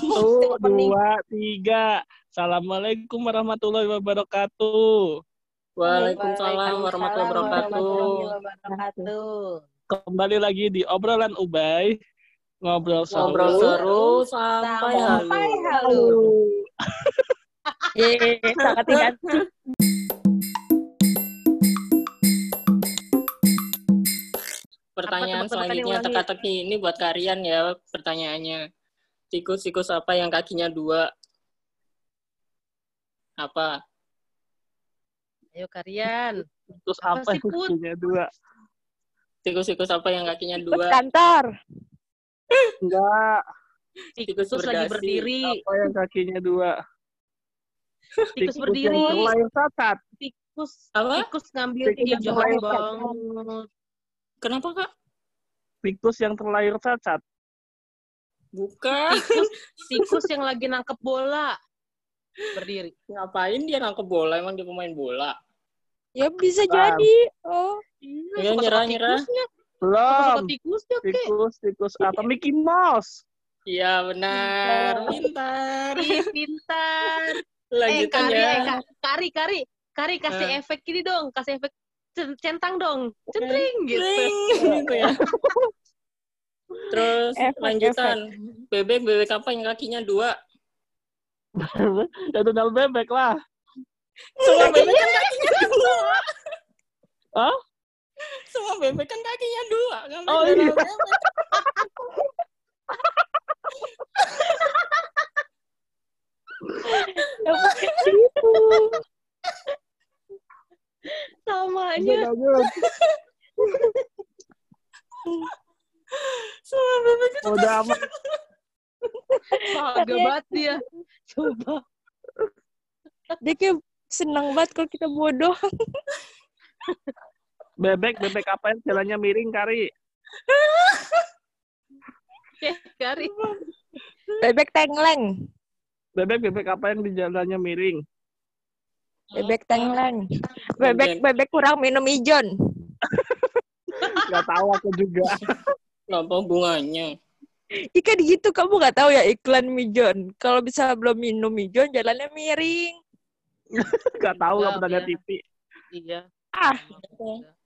Satu, dua, tiga. Assalamualaikum warahmatullahi wabarakatuh. Waalaikumsalam warahmatullahi wabarakatuh. wabarakatuh. Kembali lagi di obrolan Ubay. Ngobrol seru. Ngobrol seru sampai halu. Sampai halu. Yeay, sangat tidak. Pertanyaan Apa selanjutnya teka-teki ini buat kalian ya pertanyaannya. Tikus-tikus apa yang kakinya dua? Apa? Ayo kalian. Terus Apa yang kakinya dua? Tikus-tikus apa yang kakinya dua? kantor. Enggak. Tikus Tikus lagi berdiri. Apa yang kakinya dua? Tikus yang berdiri. cacat. Tikus Apa? tikus ngambil Tikus yang terlahir bang. Kenapa kak? Tikus yang terlahir cacat. Bukan. Tikus tikus yang lagi nangkep bola. Berdiri. Ngapain dia nangkep bola? Emang dia pemain bola? Ya bisa jadi. Oh, Iya, Ya, nyerah-nyerah. tikusnya. Belum. Tikusnya, Kek. Tikus, tikus apa? Mickey Mouse. Iya benar. Pintar. Pintar. Eh, Lanjutan kari, ya. eh, Ka- kari, kari. Kari kasih Eh. efek gini dong. Kasih efek cen- centang dong. Centring gitu. Gitu ya. Terus Efek, lanjutan. Bebek bebek apa yang kakinya dua? ya Donald bebek lah. Semua bebek kan kakinya dua. Hah? Semua bebek kan kakinya dua. Ngapain Oh, Donald iya. bebek? itu. Samanya. Lanjut, Semua amat. Bahagia banget dia. Coba. Dia kayak senang banget kalau kita bodoh. Bebek, bebek apa yang jalannya miring, Kari? Oke, Kari. Bebek tengleng. Bebek, bebek apa yang di jalannya miring? Bebek tengleng. Bebek bebek kurang minum ijon. Gak tahu aku juga. Apa hubungannya? Ikan gitu kamu nggak tahu ya iklan mijon. Kalau bisa belum minum mijon jalannya miring. Gak tahu, gak Tahu, pernah lihat ya. TV. Iya. Ah,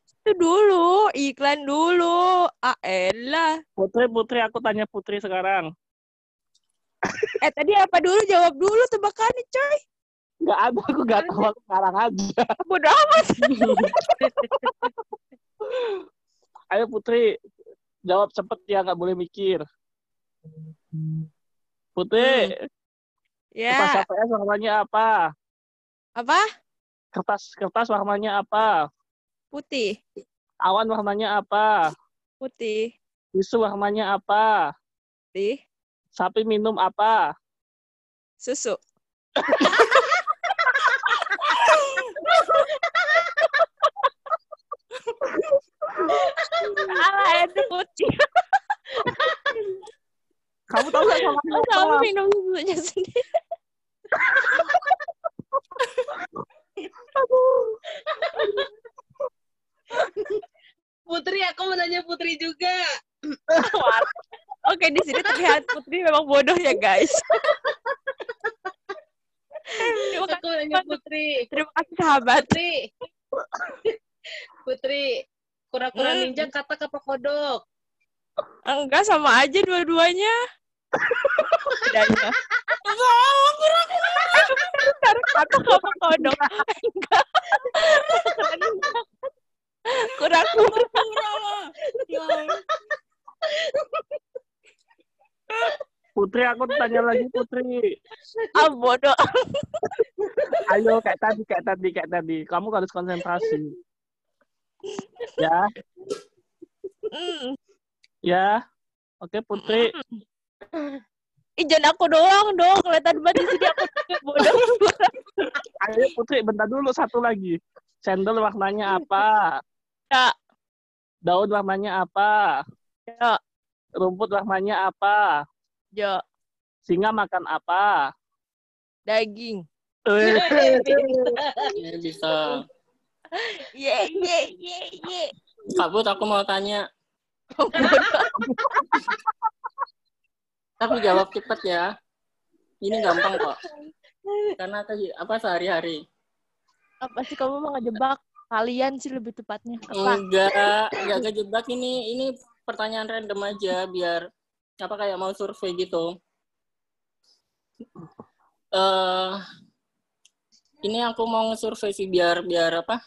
itu dulu, iklan dulu. Ah, elah. Putri, Putri, aku tanya Putri sekarang. Eh tadi apa dulu? Jawab dulu tebakannya, coy. Gak ada, aku gak tahu. Aku sekarang aja. Bodoh amat. Ayo Putri, jawab cepet ya, gak boleh mikir. Kertas Ya, HPS warnanya apa? apa? Kertas kertas warnanya apa? Putih. Awan warnanya apa? Putih. Tisu warnanya apa? Putih. Sapi minum apa? Susu. Salah itu putih. Kamu tahu gak Oh, sama minum susunya sendiri. Putri, aku mau nanya Putri juga. Oke, di sini terlihat Putri memang bodoh ya, guys. Terima kasih, Aku mau nanya Putri. terima kasih sahabat. Putri. Putri. Kura-kura Hmm. ninja katak apa kodok? Enggak sama aja dua-duanya. Bedanya. Bentar, aku apa kodok? Enggak. Kura-kura. Putri, aku tanya lagi Putri. Ah, bodoh. Ayo kayak tadi, kayak tadi, kayak tadi. Kamu harus konsentrasi. Ya, Hmm. ya. Oke Putri, Ih, jangan aku doang dong. Kelihatan banget di sini aku bodoh. ayo Putri, bentar dulu satu lagi. Sendal warnanya apa? Ya. Daun warnanya apa? Ya. Rumput warnanya apa? Jo, Singa makan apa? daging. Eh, Ya, bisa. Ye, ye, ye, ye. Kabut, aku mau tanya. Tapi jawab cepet ya. Ini gampang kok. Karena ke- apa sehari-hari. Apa sih kamu mau ngejebak? Kalian sih lebih tepatnya. Apa? Enggak, enggak kejebak ini. Ini pertanyaan random aja biar apa kayak mau survei gitu. Eh ini aku mau nge-survei sih biar biar apa?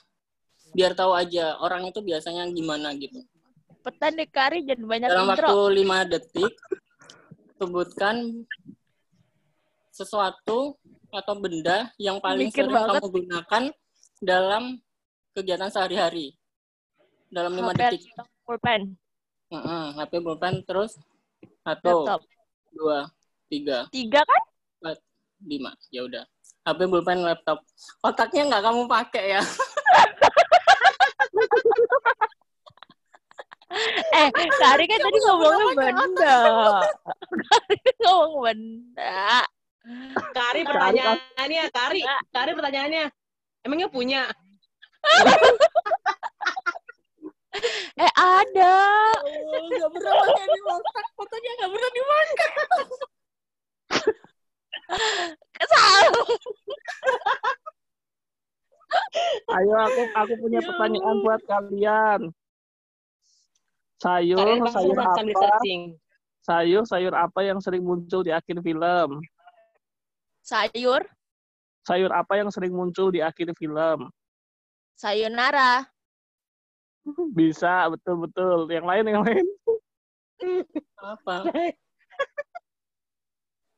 Biar tahu aja orang itu biasanya gimana gitu. Petan deh Kari, jangan banyak Dalam intro. waktu 5 detik sebutkan sesuatu atau benda yang paling Mikir sering banget. kamu gunakan dalam kegiatan sehari-hari. Dalam 5 HP detik. pulpen, Heeh, HP pulpen terus satu, laptop. dua, tiga, Tiga kan? empat, lima. Ya udah. HP pulpen laptop. Otaknya nggak kamu pakai ya? Eh, Kari kan tadi ngomongnya benda. Kari ngomong benda. Kari pertanyaannya, Kari, Kari pertanyaannya. Emangnya punya? Eh, ada. Nggak pernah pakai di otak. Otaknya nggak pernah dimakan. Kesal. Ayo aku aku punya pertanyaan buat kalian. Sayur, Kalian sayur apa? searching. Sayur, sayur apa yang sering muncul di akhir film? Sayur, Sayur apa yang sering muncul di akhir film? sayonara. Bisa, betul-betul. Yang lain, yang lain. Apa?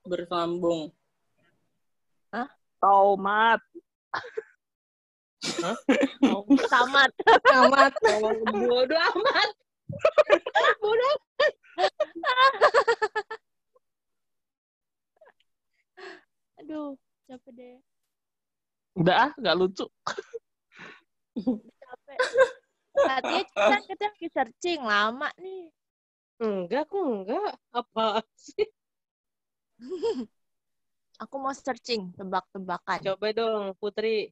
Bersambung. Tomat. Tamat. Amat. Bodoh amat. Bodoh. Aduh, capek deh. Udah ah, nggak lucu. Capek. Tadinya kita kita lagi searching lama nih. Enggak, kok enggak. Apa sih? Aku mau searching tebak-tebakan. Coba dong, Putri.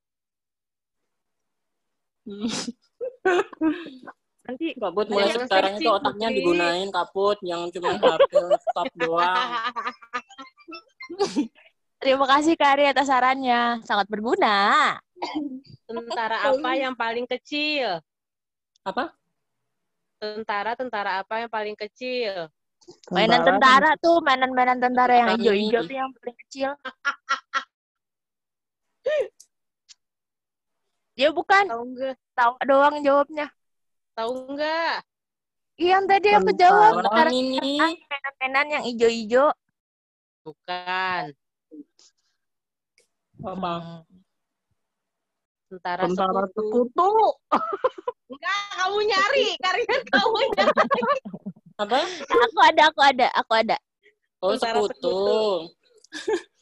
Nanti Kaput Nah, mulai yang sekarang itu otaknya Putri. digunain kaput yang cuma HP laptop doang. terima kasih Kari atas sarannya. Sangat berguna. Tentara apa yang paling kecil? Apa? Tentara-tentara apa yang paling kecil? Mainan tentara tuh, mainan-mainan tentara yang hijau-hijau tuh yang paling kecil. Dia bukan, Tahu enggak? tahu doang jawabnya. Tahu enggak? Iya, yang tadi aku jawab ini mainan-mainan yang hijau-hijau. Bukan. apa? Tentara, Tentara sekutu. sekutu. Enggak, kamu nyari. Kalian kamu nyari. Apa? Aku ada, aku ada, aku ada. Oh, Tentara sekutu.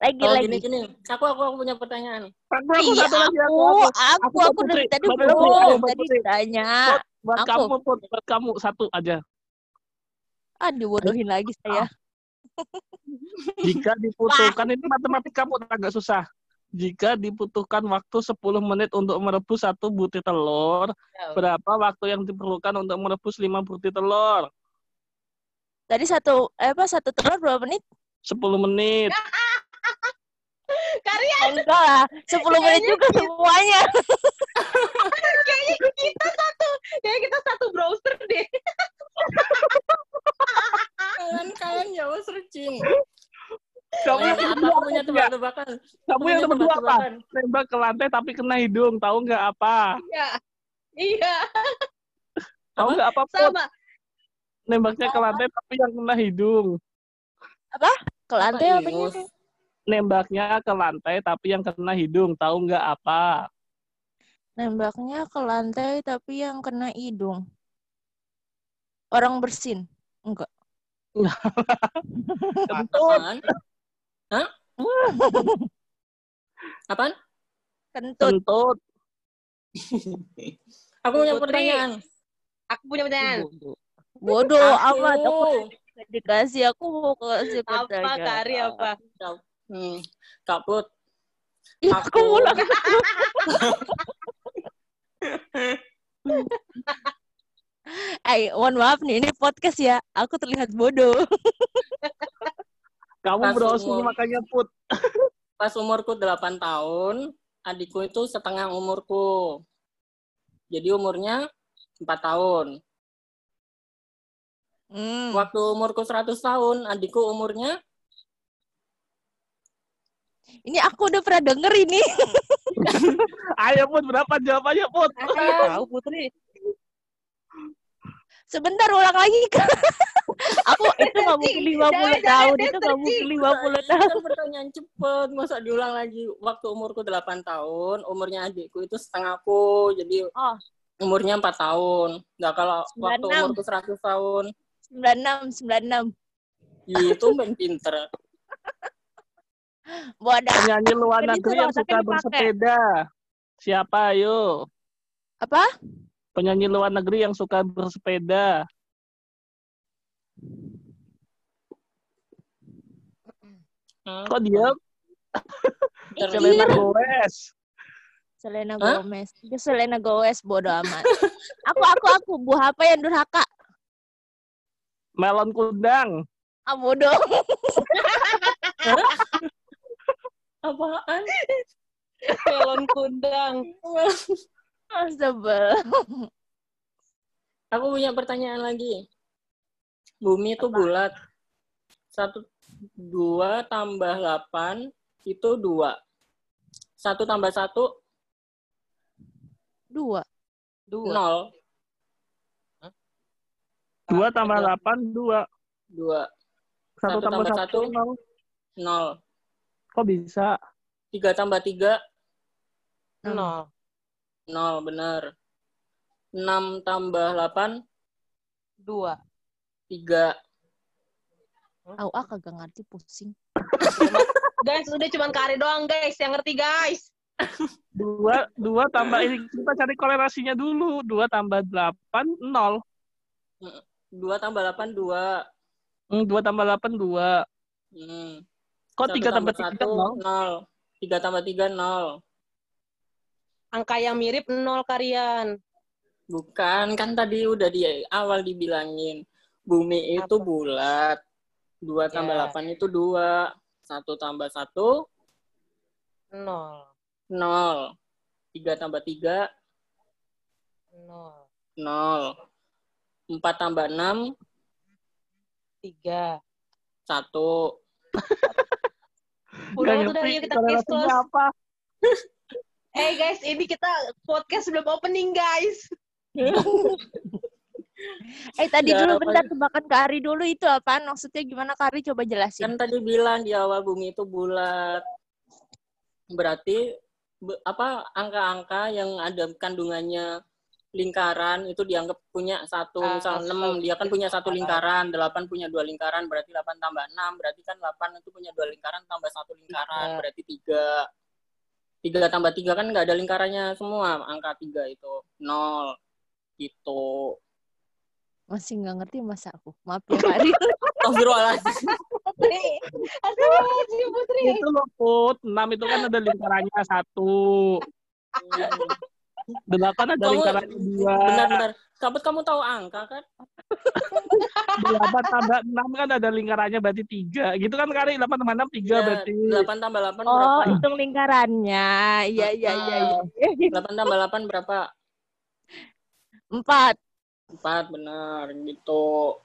Lagi Oh, lagi. gini gini. Aku aku aku punya pertanyaan. Aku, aku Iya, satu lagi, aku, aku, aku, Aku dari tadi buat belum. Buat Tadi Putri. ditanya. Buat Aku. kamu, Put. Buat kamu, satu aja. Ah, dibodohin lagi saya. Jika dibutuhkan, ini matematika kamu agak susah. Jika dibutuhkan waktu 10 menit untuk merebus satu butir telur, Ya. berapa waktu yang diperlukan untuk merebus 5 butir telur? Tadi satu, eh, apa, satu telur berapa menit? 10 menit. Kalian Enggak lah, 10 menit juga semuanya. kayaknya kita satu. Kayaknya kita satu browser deh. Kalian kalian jauh searching. Kamu yang apa aku punya apa tebak-tebakan? Kamu yang punya kedua apa? tebak-tebakan. Nembak ke lantai tapi kena hidung. Tahu nggak apa? Iya. Iya, Tahu nggak apa? Sama. Nembaknya ke lantai tapi yang kena hidung. Ke lantai Apa, apa? Nembaknya ke lantai tapi yang kena hidung. Tahu nggak apa? Nembaknya ke lantai tapi yang kena hidung. Orang bersin. Enggak. Apaan? Hah? Apaan? Kentut. Kentut. Aku punya Putri. pertanyaan. Aku punya pertanyaan. Bodoh Aku. amat. Aku dikasih. Aku mau kasih Apa pertanyaan. Kari apa? Hmm, kaput. Ih, aku Aku. mulu. Eh, mohon maaf nih, ini podcast ya. Aku terlihat bodoh. Kamu Pas browsing umur- makanya put. Pas umurku 8 tahun, adikku itu setengah umurku. Jadi umurnya 4 tahun. Hmm. Waktu umurku 100 tahun, adikku umurnya Ini aku udah pernah denger ini. Ayo put berapa jawabannya put? Aku tahu Putri. Sebentar ulang lagi. aku itu nggak mungkin 50 Jangan-jangan tahun. Itu nggak mungkin terjebak. 50 Ini tahun. kan pertanyaan cepet, masa diulang lagi. Waktu umurku 8 tahun, umurnya adikku itu setengahku, jadi Oh. umurnya 4 tahun. Nah kalau waktu 96. umurku 100 tahun, 96, 96. itu main pinter. Bodoh. Penyanyi luar negeri yang suka bersepeda. Siapa ayo? Apa? Penyanyi luar negeri yang suka bersepeda. Hmm. Kok dia Pinter. Selena Gomez. Selena Hah? Gomez. Itu Selena Gomez bodoh amat. aku aku aku buah apa yang durhaka? Melon kundang. Ah bodoh. Apaan? Melon kundang. Sebel. Aku punya pertanyaan lagi. Bumi itu bulat. Satu, dua tambah delapan itu dua. Satu tambah satu, Dua. Dua. nol. Dua tambah delapan dua. Dua, Satu Satu tambah tambah satu. satu. nol. nol. Kok bisa? Tiga tambah tiga, Nol. nol, benar. Enam tambah delapan, Dua. tiga. Au ah kagak ngerti pusing. Guys, udah cuman Kari doang guys yang ngerti guys. Dua, dua tambah ini kita cari kolerasinya dulu. Dua tambah delapan nol. Dua tambah delapan, dua. Hmm, dua tambah delapan dua. Hmm. Kok Satu tiga tambah tiga satu, nol? nol. Tiga tambah tiga, nol. Angka yang mirip nol kalian. Bukan, kan tadi udah di awal dibilangin. Bumi itu Apa? bulat. Dua tambah Ya. delapan itu dua. Satu tambah satu, Nol. nol. Tiga tambah tiga, Nol. nol. Empat tambah enam, Tiga. satu. Udah ngerti yuk kita case close. apa? Eh guys, ini kita podcast belum opening guys. Eh tadi Ya, dulu apa- bentar tebakan Kari dulu itu apaan? Maksudnya gimana Kari coba jelasin. Kan tadi bilang di awal bumi itu bulat. Berarti be- apa angka-angka yang ada kandungannya lingkaran itu dianggap punya satu Ah, misal 6 dia kan punya satu lingkaran. lingkaran 8 punya dua lingkaran berarti 8 tambah 6 berarti kan 8 itu punya dua lingkaran tambah satu lingkaran berarti tiga tiga tambah tiga kan nggak ada lingkarannya semua angka tiga itu nol gitu Masih nggak ngerti masa aku. Maaf ya Kari. Astagfirullahaladzim. Astagfirullahaladzim Putri. Itu loh, Put. Enam itu kan ada lingkarannya satu. Delapan ada Kamu- lingkarannya dua. Benar-benar. Kabut kamu tahu angka kan? Delapan tambah enam kan ada lingkarannya berarti tiga. Gitu kan kali delapan tambah enam tiga Ya, berarti. 8 tambah 8 Oh, berapa? hitung lingkarannya. Iya, iya, iya. iya. 8 tambah 8 berapa? Empat. 4 benar gitu.